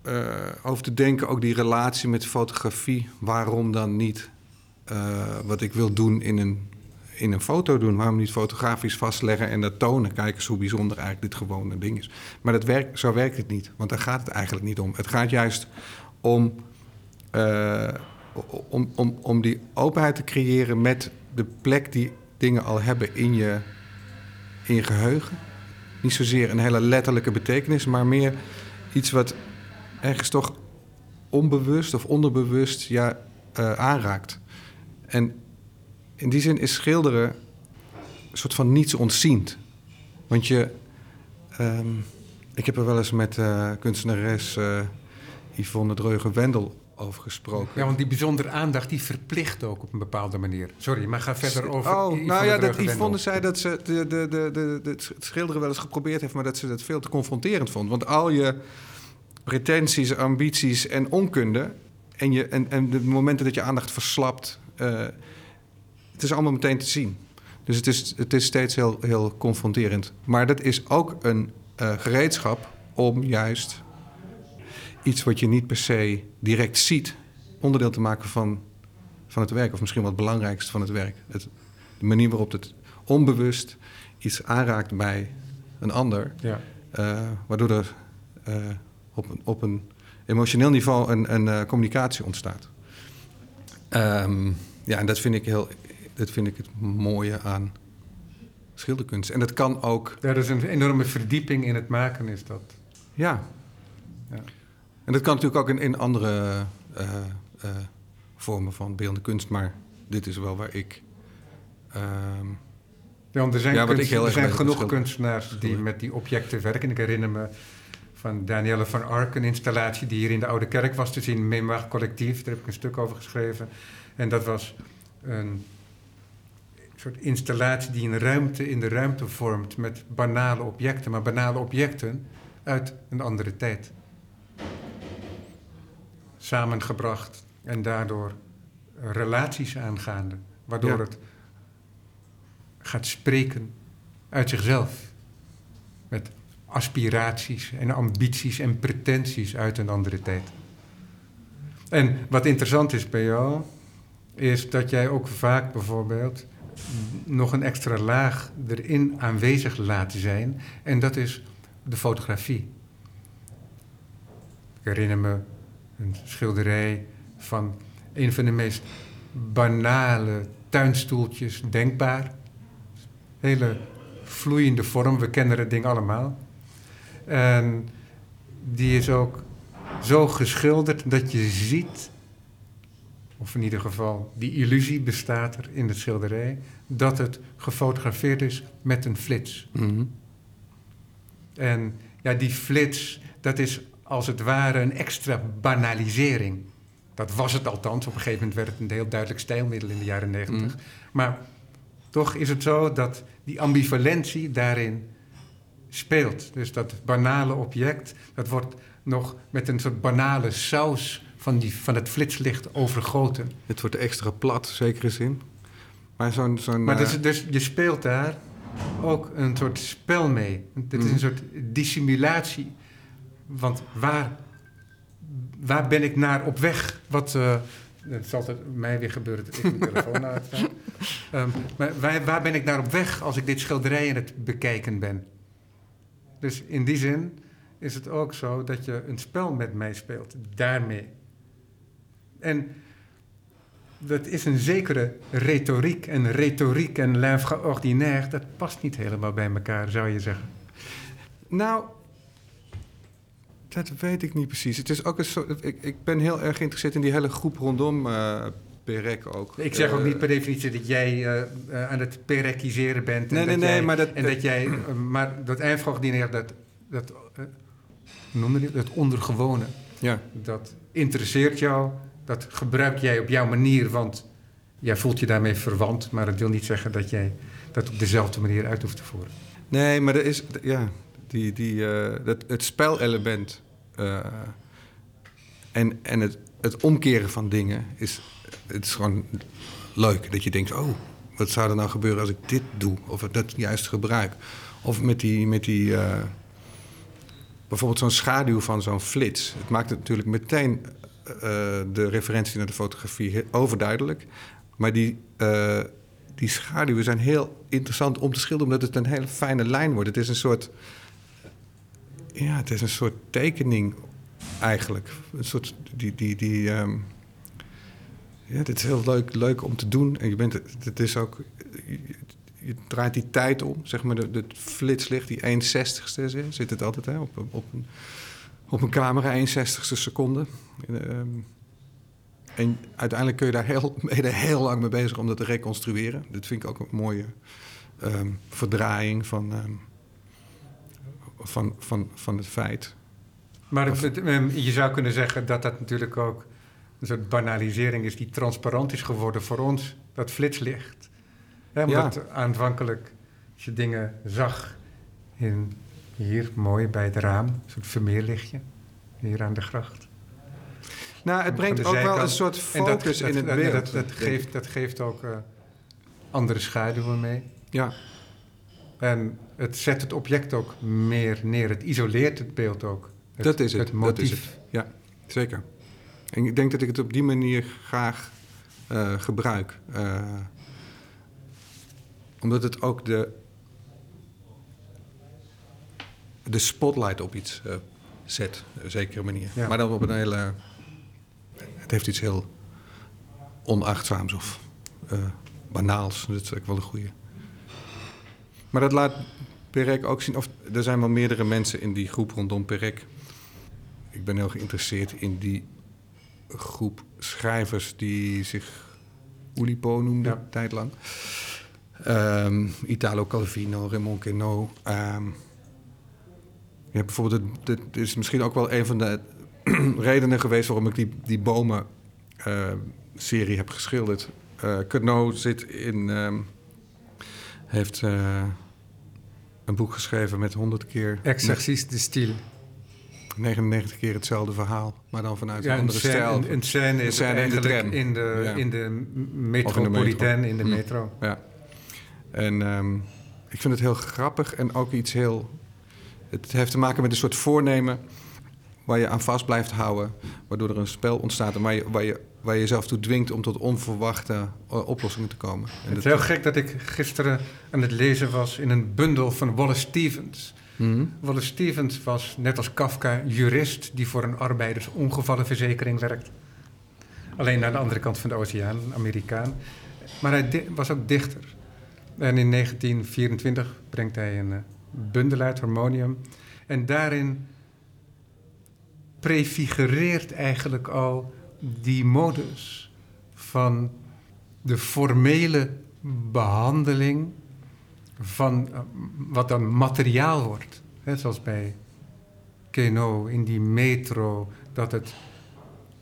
eh, over te denken, ook die relatie met fotografie. Waarom dan niet eh, wat ik wil doen in een, in een foto doen? Waarom niet fotografisch vastleggen en dat tonen? Kijk eens hoe bijzonder eigenlijk dit gewone ding is. Maar dat werkt, zo werkt het niet, want daar gaat het eigenlijk niet om. Het gaat juist om... eh, om, om, om die openheid te creëren met de plek die dingen al hebben in je, in je geheugen. Niet zozeer een hele letterlijke betekenis, maar meer iets wat ergens toch onbewust of onderbewust ja, eh, aanraakt. En in die zin is schilderen een soort van niets ontziend. Want je. ehm, ik heb er wel eens met eh, kunstenares eh, Yvonne Dreugen-Wendel over gesproken. Ja, want die bijzondere aandacht die verplicht ook op een bepaalde manier. Sorry, maar ga verder over. Oh, Yvonne nou ja, dat. Yvonne zei dat ze de, de, de, de, de, het schilderen wel eens geprobeerd heeft, maar dat ze dat veel te confronterend vond. Want al je pretenties, ambities en onkunde en, je, en, en de momenten dat je aandacht verslapt, eh, het is allemaal meteen te zien. Dus het is, het is steeds heel, heel confronterend. Maar dat is ook een eh, gereedschap om juist iets wat je niet per se direct ziet, onderdeel te maken van, van het werk. Of misschien wel het belangrijkste van het werk. Het, de manier waarop het onbewust iets aanraakt bij een ander. Ja. eh, waardoor er op, een, op een emotioneel niveau een, een eh, communicatie ontstaat. Ehm, ja, en dat vind ik heel. Dat vind ik het mooie aan schilderkunst. En dat kan ook Daar is een enorme verdieping in het maken, is dat. Ja. Ja. En dat kan natuurlijk ook in, in andere eh, eh, vormen van beeldende kunst, maar dit is wel waar ik. ehm, Ja, want er zijn, Ja, kunst- er zijn genoeg kunstenaars die met die objecten werken. Ik herinner me van Danielle van Ark, een installatie die hier in de Oude Kerk was te zien, Memoir Collectief. Daar heb ik een stuk over geschreven. En dat was een soort installatie die een ruimte in de ruimte vormt met banale objecten, maar banale objecten uit een andere tijd. Samengebracht en daardoor relaties aangaande, waardoor Ja. het gaat spreken uit zichzelf. Aspiraties en ambities en pretenties uit een andere tijd. En wat interessant is bij jou, is dat jij ook vaak bijvoorbeeld nog een extra laag erin aanwezig laat zijn. En dat is de fotografie. Ik herinner me een schilderij van een van de meest banale tuinstoeltjes denkbaar. Hele vloeiende vorm, we kennen het ding allemaal. En die is ook zo geschilderd dat je ziet, of in ieder geval die illusie bestaat er in de schilderij, dat het gefotografeerd is met een flits. mhm. En ja, die flits, dat is als het ware een extra banalisering. Dat was het althans. Op een gegeven moment werd het een heel duidelijk stijlmiddel in de jaren negentig. Mhm. Maar toch is het zo dat die ambivalentie daarin speelt. Dus dat banale object, dat wordt nog met een soort banale saus van, die, van het flitslicht overgoten. Het wordt extra plat, zekere zin. Maar zo'n. zo'n Maar eh, dus, dus je speelt daar ook een soort spel mee. Dit is Mhm. een soort dissimulatie. Want waar, waar ben ik naar op weg? Wat, eh het zal altijd mij weer gebeuren dat ik mijn telefoon uitga. Ehm, maar waar, waar ben ik naar op weg als ik dit schilderij aan het bekijken ben? Dus in die zin is het ook zo dat je een spel met mij speelt. Daarmee. En dat is een zekere retoriek. En retoriek en ordinaire, dat past niet helemaal bij elkaar, zou je zeggen. Nou, dat weet ik niet precies. Het is ook een soort, ik, ik ben heel erg geïnteresseerd in die hele groep rondom eh, Perec ook. Ik zeg ook Eh, niet per definitie dat jij eh, eh, aan het perekiseren bent. en Nee, dat nee, jij- maar dat- En dat jij... eh, maar dat eindvraagdiner, dat... dat noem je dat? Dat ondergewone. Ja, Dat interesseert jou. Dat gebruik jij op jouw manier, want jij voelt je daarmee verwant. Maar dat wil niet zeggen dat jij dat op dezelfde manier uit hoeft te voeren. nee, maar er is, ja, die, die, dat, het spelelement en, en het, het omkeren van dingen is, het is gewoon leuk. Dat je denkt, oh, wat zou er nou gebeuren als ik dit doe? Of dat juist gebruik. Of met die, met die eh, bijvoorbeeld zo'n schaduw van zo'n flits. Het maakt het natuurlijk meteen eh, de referentie naar de fotografie overduidelijk. Maar die, eh, die schaduwen zijn heel interessant om te schilderen, omdat het een hele fijne lijn wordt. Het is een soort, ja, het is een soort tekening eigenlijk. Een soort, die, die, die, ehm, ja, dit is heel leuk, leuk om te doen. En je bent, het is ook, je, je draait die tijd om, zeg maar, de, de flitslicht, die 160ste zit het altijd hè, op, op, een, op een camera, 160ste seconde. En, ehm, en uiteindelijk kun je daar heel, ben heel lang mee bezig om dat te reconstrueren. Dat vind ik ook een mooie ehm, verdraaiing van, ehm, van, van, van het feit. Maar Of- het, je zou kunnen zeggen dat dat natuurlijk ook een soort banalisering is die transparant is geworden voor ons, dat flitslicht. Hè, omdat aanvankelijk, als je dingen zag in, hier mooi bij het raam, een soort vermeerlichtje, hier aan de gracht. Nou, het brengt ook wel een soort dat- focus dat, in het dat, beeld. Dat, dat, geeft, dat geeft ook eh, andere schaduwen mee. Ja, En het zet het object ook meer neer. Het isoleert het beeld ook. Het, dat is het. Het dat motief. is het. Ja, zeker. En ik denk dat ik het op die manier graag eh, gebruik. Eh, omdat het ook de, de spotlight op iets eh, zet, op een zekere manier. Ja. Maar dan op een hele... Het heeft iets heel onachtzaams of banaals. Dat is eigenlijk wel een goede. Maar dat laat Perec ook zien. Of er zijn wel meerdere mensen in die groep rondom Perec. Ik ben heel geïnteresseerd in die groep schrijvers die zich Oulipo noemden, Ja. een tijd lang. Ehm, Italo Calvino, Raymond Queneau. Ehm, ja, bijvoorbeeld, het- dit dit is misschien ook wel een van de redenen geweest waarom ik die, die bomen-serie heb geschilderd. Queneau zit in, ehm, heeft eh, een boek geschreven met 100 keer, Exercice de style. 99 keer hetzelfde verhaal, maar dan vanuit Ja, een andere scène, stijl. een, een scène is Een scène in de tram. in de, Ja. in de metro. metropolitain, in de Hm. metro. Ja. En ehm, ik vind het heel grappig en ook iets heel... Het heeft te maken met een soort voornemen waar je aan vast blijft houden. Waardoor er een spel ontstaat en waar je, waar je, waar je jezelf toe dwingt om tot onverwachte eh, oplossingen te komen. En Het is heel gek dat ik gisteren aan het lezen was in een bundel van Wallace Stevens. Mhm. Wallace Stevens was, net als Kafka, jurist die voor een arbeidersongevallenverzekering werkt. Alleen aan de andere kant van de oceaan, Amerikaan. Maar hij was ook dichter. En in 1924 brengt hij een eh, bundel uit, Harmonium. En daarin prefigureert eigenlijk al die modus van de formele behandeling van eh, wat dan materiaal wordt. Hè, zoals bij Keno in die metro, dat het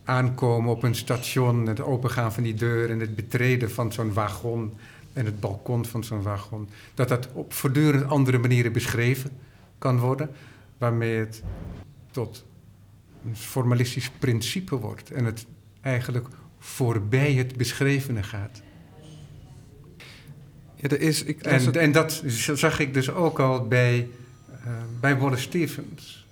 aankomen op een station, het opengaan van die deur en het betreden van zo'n wagon en het balkon van zo'n wagon, dat dat op voortdurend andere manieren beschreven kan worden, waarmee het tot een formalistisch principe wordt en het eigenlijk voorbij het beschrevene gaat. Ja, er is... Ik, En, het- en dat zag ik dus ook al bij, eh, bij Wallace Stevens.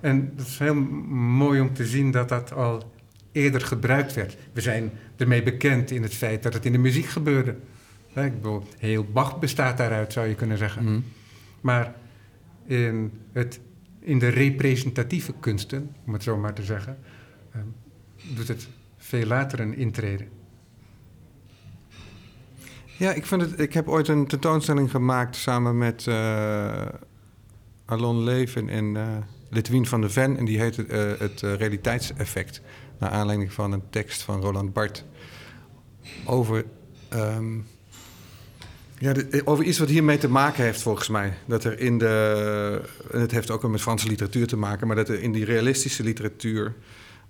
En het is heel mooi om te zien dat dat al eerder gebruikt werd. We zijn ermee bekend in het feit dat het in de muziek gebeurde. Ik bedoel, heel Bach bestaat daaruit, zou je kunnen zeggen. Mhm. Maar in, het, in de representatieve kunsten, om het zo maar te zeggen, eh, doet het veel later een intrede. Ja, ik, vind het, ik heb ooit een tentoonstelling gemaakt samen met eh Alon Leven en eh Litwien van de Ven. En die heet eh, het realiteitseffect. Naar aanleiding van een tekst van Roland Barthes over, ehm, ja, over iets wat hiermee te maken heeft, volgens mij. Dat er in de. Het heeft ook wel met Franse literatuur te maken, maar dat er in die realistische literatuur,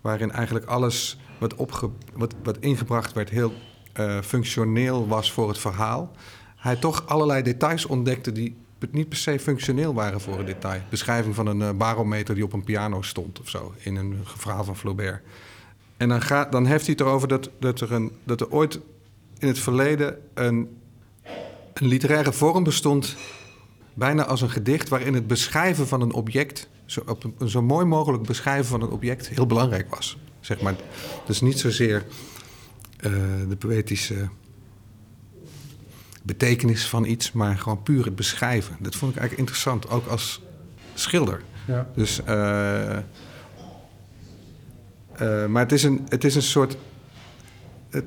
waarin eigenlijk alles wat, opge, wat, wat ingebracht werd, heel eh, functioneel was voor het verhaal, hij toch allerlei details ontdekte die niet per se functioneel waren voor een detail. Beschrijving van een eh, barometer die op een piano stond of zo, in een verhaal van Flaubert. En dan, gaat, dan heeft hij het erover dat, dat, er een, dat er ooit in het verleden een, een literaire vorm bestond, bijna als een gedicht, waarin het beschrijven van een object, zo, op zo mooi mogelijk beschrijven van een object, heel belangrijk was. Zeg maar. Dus niet zozeer eh, de poëtische betekenis van iets, maar gewoon puur het beschrijven. Dat vond ik eigenlijk interessant, ook als schilder. Ja. Dus, eh, eh, maar het is een, het is een soort. Het,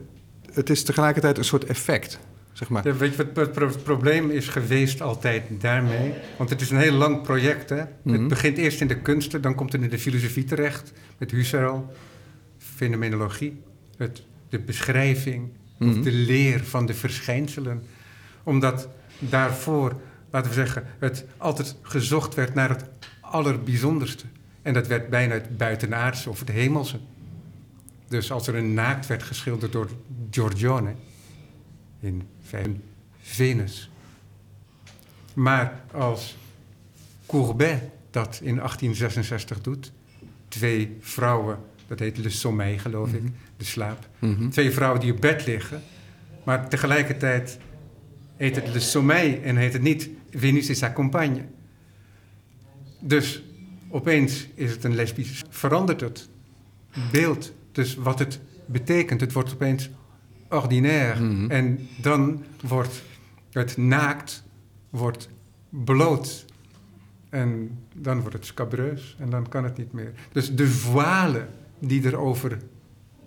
het is tegelijkertijd een soort effect, zeg maar. Ja, weet je wat het pro- probleem is geweest altijd daarmee? Want het is een heel lang project. Hè? Mhm. Het begint eerst in de kunsten, dan komt het in de filosofie terecht. Met Husserl, fenomenologie, het, de beschrijving Mhm. of de leer van de verschijnselen. Omdat daarvoor, laten we zeggen, het altijd gezocht werd naar het allerbijzonderste. En dat werd bijna het buitenaardse of het hemelse. Dus als er een naakt werd geschilderd door Giorgione in Venus. Maar als Courbet dat in 1866 doet, twee vrouwen, dat heet Le Sommeil geloof ik, de slaap, Mhm. twee vrouwen die op bed liggen, maar tegelijkertijd heet het Le Sommeil en heet het niet Venus et sa compagne. Dus opeens is het een lesbisch, verandert het beeld, dus wat het betekent, het wordt opeens ordinair. Mhm. En dan wordt het naakt, wordt bloot. En dan wordt het scabreus en dan kan het niet meer. Dus de voile die er over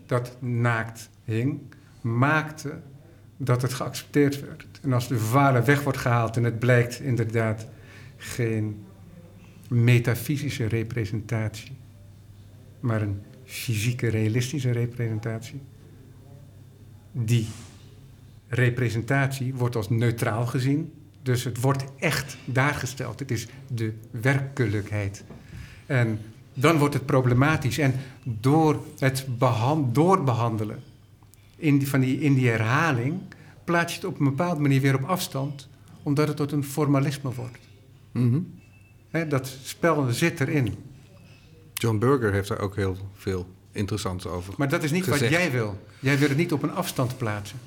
dat naakt hing, maakte dat het geaccepteerd werd. En als de voile weg wordt gehaald en het blijkt inderdaad geen metafysische representatie, maar een fysieke, realistische representatie, die representatie wordt als neutraal gezien. Dus het wordt echt daargesteld. Het is de werkelijkheid. En dan wordt het problematisch. En door het behan- doorbehandelen in die, van die, in die herhaling... plaats je het op een bepaalde manier weer op afstand... omdat het tot een formalisme wordt. Mhm. Hè, dat spel zit erin. John Berger heeft daar ook heel veel interessants over. Maar dat is niet Gezegd. wat jij wil. Jij wil het niet op een afstand plaatsen.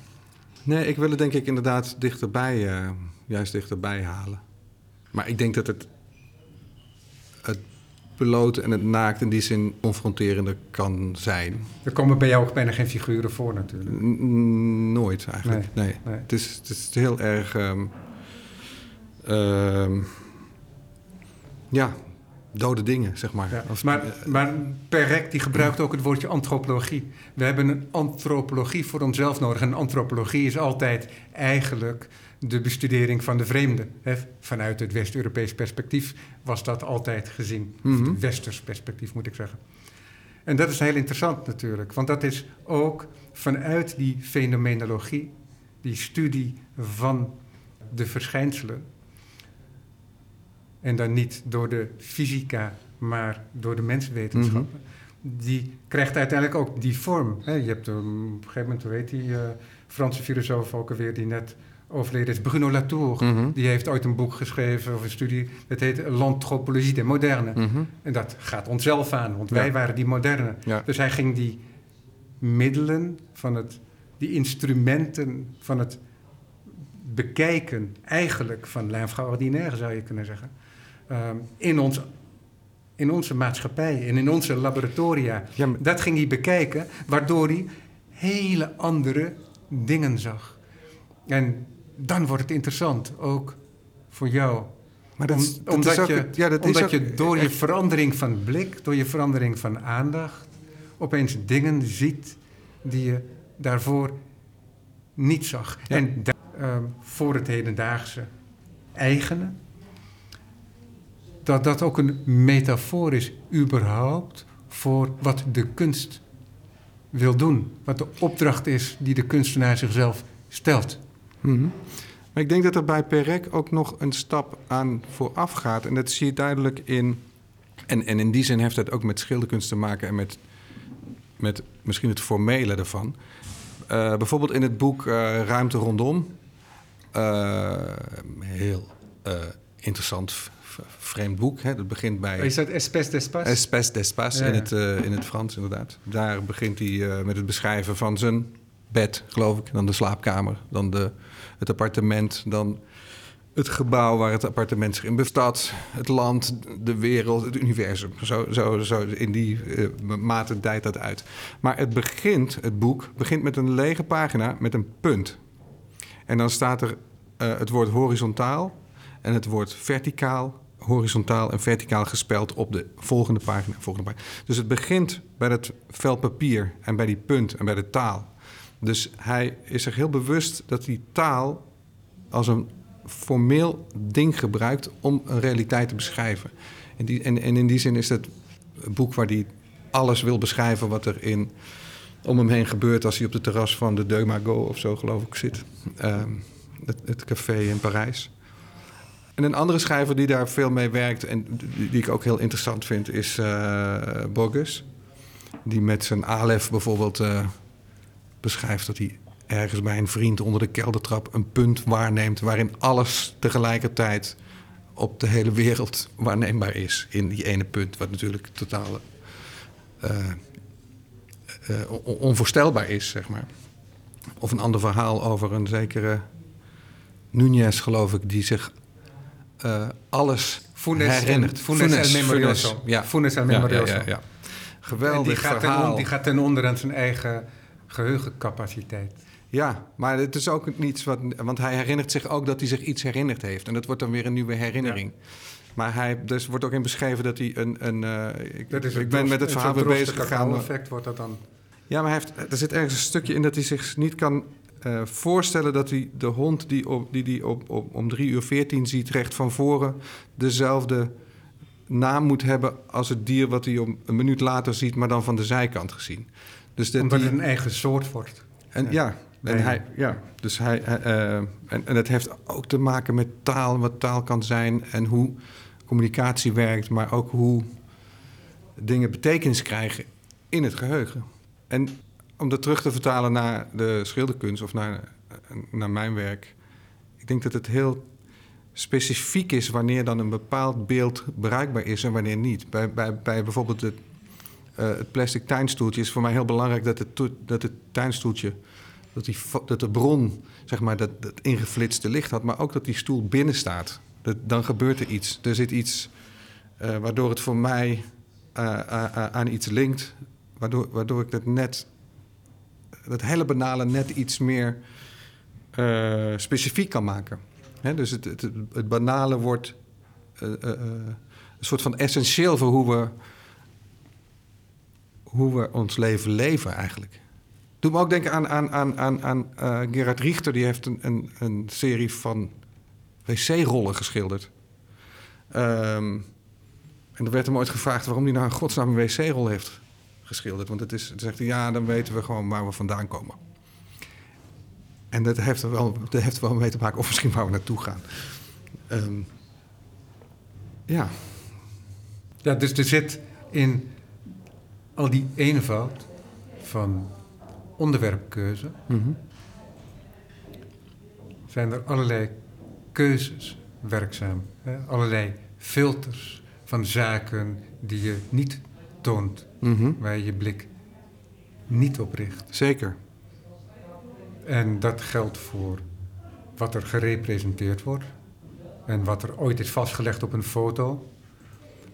Nee, ik wil het denk ik inderdaad dichterbij, eh, juist dichterbij halen. Maar ik denk dat het beloten en het naakt in die zin confronterender kan zijn. Er komen bij jou ook bijna geen figuren voor natuurlijk. N- nooit eigenlijk. Nee. nee. Het, is, het is heel erg. ehm, ehm, ja, dode dingen, zeg maar. Ja, maar, eh, maar Perec die gebruikt ook het woordje antropologie. We hebben een antropologie voor onszelf nodig. En antropologie is altijd eigenlijk de bestudering van de vreemde. Hè? Vanuit het West-Europees perspectief was dat altijd gezien. Of Mhm. het Westers perspectief moet ik zeggen. En dat is heel interessant natuurlijk. Want dat is ook vanuit die fenomenologie, die studie van de verschijnselen. En dan niet door de fysica, maar door de menswetenschappen. Die krijgt uiteindelijk ook die vorm. Hè? Je hebt um, op een gegeven moment, hoe heet die eh, Franse filosoof ook alweer die net overleden is, Bruno Latour. mhm, Die heeft ooit een boek geschreven of een studie, dat heet L'anthropologie des modernes. mhm. En dat gaat onszelf aan, want Ja. wij waren die moderne. Ja. Dus hij ging die middelen van het, die instrumenten van het bekijken, eigenlijk van l'infra ordinaire zou je kunnen zeggen, ehm, in, ons, in onze maatschappij en in onze laboratoria. Ja, maar- Dat ging hij bekijken, waardoor hij hele andere dingen zag. En dan wordt het interessant, ook voor jou. maar dat, Om- is- dat omdat je, het- ja, dat is omdat ook- je door je verandering van blik, door je verandering van aandacht, opeens dingen ziet die je daarvoor niet zag. Ja. En da- ehm, voor het hedendaagse eigene, dat dat ook een metafoor is, überhaupt, voor wat de kunst wil doen. Wat de opdracht is die de kunstenaar zichzelf stelt. Mhm. Maar ik denk dat er bij Perec ook nog een stap aan vooraf gaat. En dat zie je duidelijk in. En, en in die zin heeft het ook met schilderkunst te maken en met, met misschien het formele ervan. Uh, bijvoorbeeld in het boek uh, Ruimte rondom. Uh, heel interessant, vreemd boek. Hè. Dat begint bij. Is dat Espèce d'Espace? Espèce d'Espace ja. in, het, in het Frans, inderdaad. Daar begint hij met het beschrijven van zijn bed, geloof ik. Dan de slaapkamer, dan de, het appartement, dan het gebouw waar het appartement zich in bevindt, het land, de wereld, het universum. Zo, zo, zo in die uh, mate dijt dat uit. Maar het begint, het boek, begint met een lege pagina met een punt. En dan staat er uh, het woord horizontaal en het woord verticaal, horizontaal en verticaal gespeld op de volgende pagina, volgende pagina. Dus het begint bij het vel papier en bij die punt en bij de taal. Dus hij is zich heel bewust dat die taal als een formeel ding gebruikt om een realiteit te beschrijven. En, die, en, en in die zin is het een boek waar hij alles wil beschrijven wat er in, om hem heen gebeurt als hij op de terras van de Deux Magots of zo geloof ik zit. Um, het, het, café in Parijs. En een andere schrijver die daar veel mee werkt en die, ik ook heel interessant vind is uh, Borges. Die met zijn Alef bijvoorbeeld uh, beschrijft dat hij ergens bij een vriend onder de keldertrap een punt waarneemt waarin alles tegelijkertijd op de hele wereld waarneembaar is. In die ene punt, wat natuurlijk totaal uh, uh, onvoorstelbaar is, zeg maar. Of een ander verhaal over een zekere Nunez, geloof ik, die zich uh, alles Funes herinnert. Funes, Funes el Memorioso. Ja. Funes el Memorioso. Ja, ja, ja, Geweldig die gaat verhaal. Ten, die gaat ten onder aan zijn eigen geheugencapaciteit. Ja, maar het is ook niets wat. Want hij herinnert zich ook dat hij zich iets herinnerd heeft. En dat wordt dan weer een nieuwe herinnering. Ja. Maar hij, dus wordt ook in beschreven dat hij een. een uh, ik, dat is ik ben met het verhaal bezig gegaan. effect wordt dat dan. Ja, maar hij heeft, er zit ergens een stukje in dat hij zich niet kan uh, voorstellen dat hij de hond die, op, die, die op, op, om drie uur veertien ziet, recht van voren dezelfde naam moet hebben als het dier wat hij om een minuut later ziet, maar dan van de zijkant gezien. Dus dat Omdat die, het een eigen soort wordt. En ja, ja en hij, ja, dus hij, uh, en, en het heeft ook te maken met taal, wat taal kan zijn en hoe communicatie werkt, maar ook hoe dingen betekenis krijgen in het geheugen. En om dat terug te vertalen naar de schilderkunst of naar, naar mijn werk, ik denk dat het heel specifiek is wanneer dan een bepaald beeld bereikbaar is en wanneer niet. Bij, bij, bij bijvoorbeeld het, het plastic tuinstoeltje is voor mij heel belangrijk dat het, dat het tuinstoeltje dat, die, dat de bron, zeg maar, dat, dat ingeflitste licht had, maar ook dat die stoel binnen staat. Dat, dan gebeurt er iets. Er zit iets uh, waardoor het voor mij uh, aan iets linkt, waardoor, waardoor ik dat net, dat hele banale net iets meer specifiek kan maken. Dus het, het, het, banale wordt een soort van essentieel voor hoe we, hoe we ons leven leven eigenlijk. Doe me ook denken aan, aan, aan, aan, aan uh, Gerard Richter. Die heeft een, een, een serie van wc-rollen geschilderd. Um, en er werd hem ooit gevraagd waarom hij nou in godsnaam een wc-rol heeft geschilderd. Want het is, dan zegt ja, dan weten we gewoon waar we vandaan komen. En dat heeft er wel, dat heeft er wel mee te maken, of misschien waar we naartoe gaan. Um, ja. Ja, dus er zit in al die eenvoud van onderwerpkeuze mm-hmm. zijn er allerlei keuzes werkzaam. Hè? Allerlei filters van zaken die je niet toont, mm-hmm. waar je je blik niet op richt. Zeker. En dat geldt voor wat er gerepresenteerd wordt en wat er ooit is vastgelegd op een foto.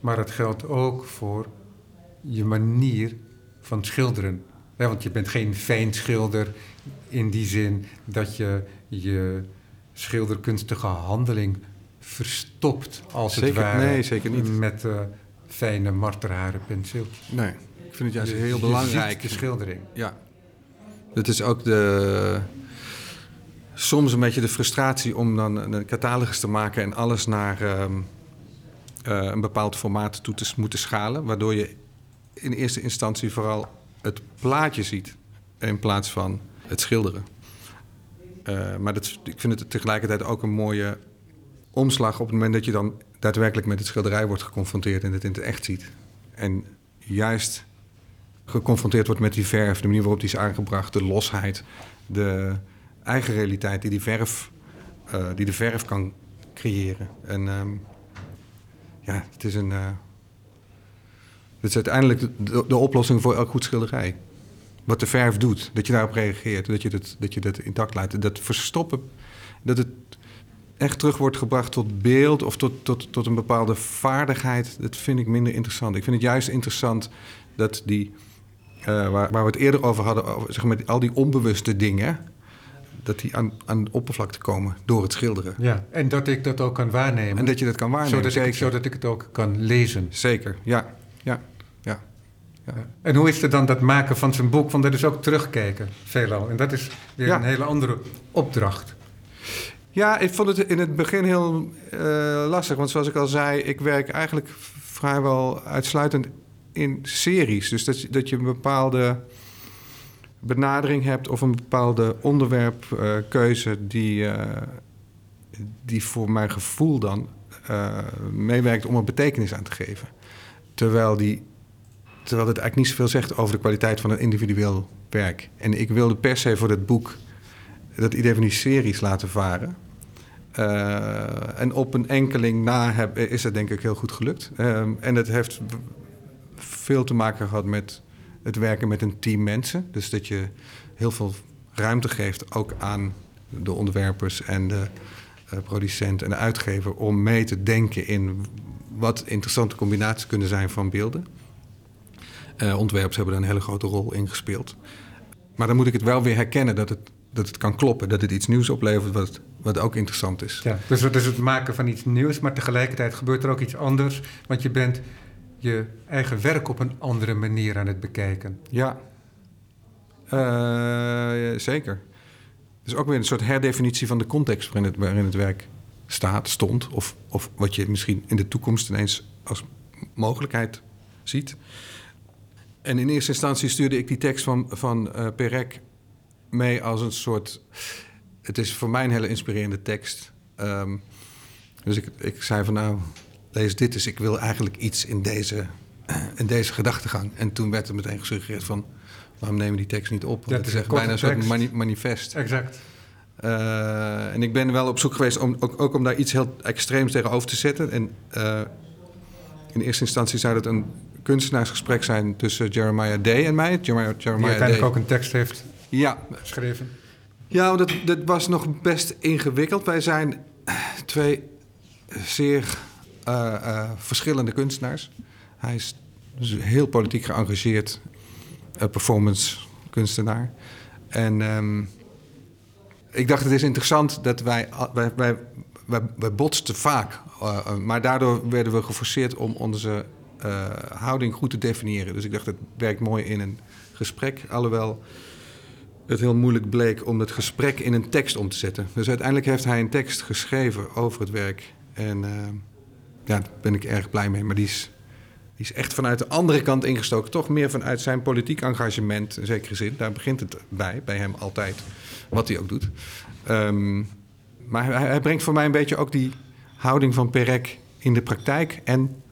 Maar het geldt ook voor je manier van schilderen. Want je bent geen fijn schilder in die zin dat je je schilderkunstige handeling verstopt, als zeker, het ware. Nee, zeker niet. Met uh, fijne marterharen penseel. Nee, ik vind het juist je, heel je belangrijk. de schildering. Ja. Het is ook de... Soms een beetje de frustratie om dan een catalogus te maken en alles naar um, uh, een bepaald formaat toe te moeten schalen. Waardoor je in eerste instantie vooral het plaatje ziet in plaats van het schilderen. Uh, maar ik vind het tegelijkertijd ook een mooie omslag op het moment dat je dan daadwerkelijk met het schilderij wordt geconfronteerd en het in het echt ziet. En juist geconfronteerd wordt met die verf, de manier waarop die is aangebracht, de losheid, de eigen realiteit die, die, verf, uh, die de verf kan creëren. En um, ja, het is een. Uh, het is uiteindelijk de, de, oplossing voor elk goed schilderij. Wat de verf doet, dat je daarop reageert, dat je dat, dat, je dat intact laat. Dat verstoppen, dat het echt terug wordt gebracht tot beeld of tot, tot, tot een bepaalde vaardigheid, dat vind ik minder interessant. Ik vind het juist interessant dat die, uh, waar, waar, we het eerder over hadden, over, zeg maar, al die onbewuste dingen, dat die aan, aan de oppervlakte komen door het schilderen. Ja, en dat ik dat ook kan waarnemen. En dat je dat kan waarnemen, zodat ik, zodat ik het ook kan lezen. Zeker, ja. Ja. En hoe is het dan dat maken van zijn boek? Want dat is ook terugkijken, veelal. En dat is weer ja. een hele andere opdracht. Ja, ik vond het in het begin heel uh, lastig. Want zoals ik al zei, ik werk eigenlijk vrijwel uitsluitend in series. Dus dat, dat je een bepaalde benadering hebt of een bepaalde onderwerpkeuze uh, die, uh, die voor mijn gevoel dan meewerkt om een betekenis aan te geven. Terwijl, die, terwijl het eigenlijk niet zoveel zegt over de kwaliteit van een individueel werk. En ik wilde per se voor dat boek dat idee van die series laten varen. Uh, en op een enkeling na heb, is het denk ik heel goed gelukt. Uh, en het heeft veel te maken gehad met het werken met een team mensen. Dus dat je heel veel ruimte geeft ook aan de ontwerpers en de uh, producent en de uitgever om mee te denken in wat interessante combinaties kunnen zijn van beelden. Ontwerpers hebben daar een hele grote rol in gespeeld. Maar dan moet ik het wel weer herkennen dat het dat het kan kloppen, dat het iets nieuws oplevert wat, wat ook interessant is. Ja, dus het is het maken van iets nieuws, maar tegelijkertijd gebeurt er ook iets anders, want je bent je eigen werk op een andere manier aan het bekijken. Ja, uh, zeker. Dus ook weer een soort herdefinitie van de context waarin het, waarin het werk staat, stond, of, of wat je misschien in de toekomst ineens als mogelijkheid ziet. En in eerste instantie stuurde ik die tekst van, van uh, Perec mee als een soort. Het is voor mij een hele inspirerende tekst. Um, dus ik, ik zei van nou, lees dit eens. Ik wil eigenlijk iets in deze, in deze gedachtegang. En toen werd er meteen gesuggereerd van... waarom nemen we die tekst niet op? Want dat is echt bijna een soort mani manifest. Exact. Uh, en ik ben wel op zoek geweest om ook, ook, om daar iets heel extreems tegenover te zetten. En uh, in eerste instantie zou dat een kunstenaarsgesprek zijn tussen Jeremiah Day en mij. Jeremiah, Jeremiah Die uiteindelijk Day. ook een tekst heeft ja. geschreven. Ja, dat, dat was nog best ingewikkeld. Wij zijn twee zeer uh, uh, verschillende kunstenaars. Hij is dus heel politiek geëngageerd uh, performance kunstenaar. En um, ik dacht, het is interessant dat wij, wij, wij, wij, wij botsten vaak. maar daardoor werden we geforceerd om onze houding goed te definiëren. Dus ik dacht, het werkt mooi in een gesprek. Alhoewel het heel moeilijk bleek om het gesprek in een tekst om te zetten. Dus uiteindelijk heeft hij een tekst geschreven over het werk. En uh, ja, daar ben ik erg blij mee. Maar die is, die is echt vanuit de andere kant ingestoken. Toch meer vanuit zijn politiek engagement, in zekere zin. Daar begint het bij, bij hem altijd, wat hij ook doet. Um, maar hij, hij, brengt voor mij een beetje ook die houding van Perec in de praktijk... en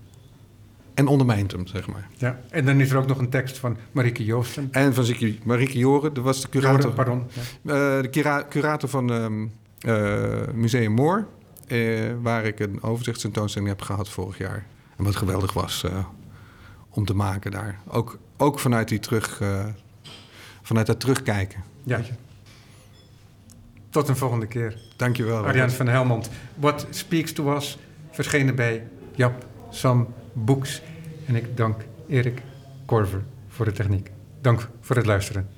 en ondermijnt hem, zeg maar. Ja, en dan is er ook nog een tekst van Marieke Joosten. En van Marieke Joren, dat was de curator. Joren, pardon. Ja. Uh, de cura curator van um, uh, Museum Moor, uh, waar ik een overzichtstentoonstelling heb gehad vorig jaar. En wat geweldig was om te maken daar. Ook, ook vanuit, die terug, vanuit dat terugkijken. Ja. Tot een volgende keer. Dankjewel. Arjan van Helmond. What Speaks to Us, verschenen bij Jap Sam Books. En ik dank Erik Korver voor de techniek. Dank voor het luisteren.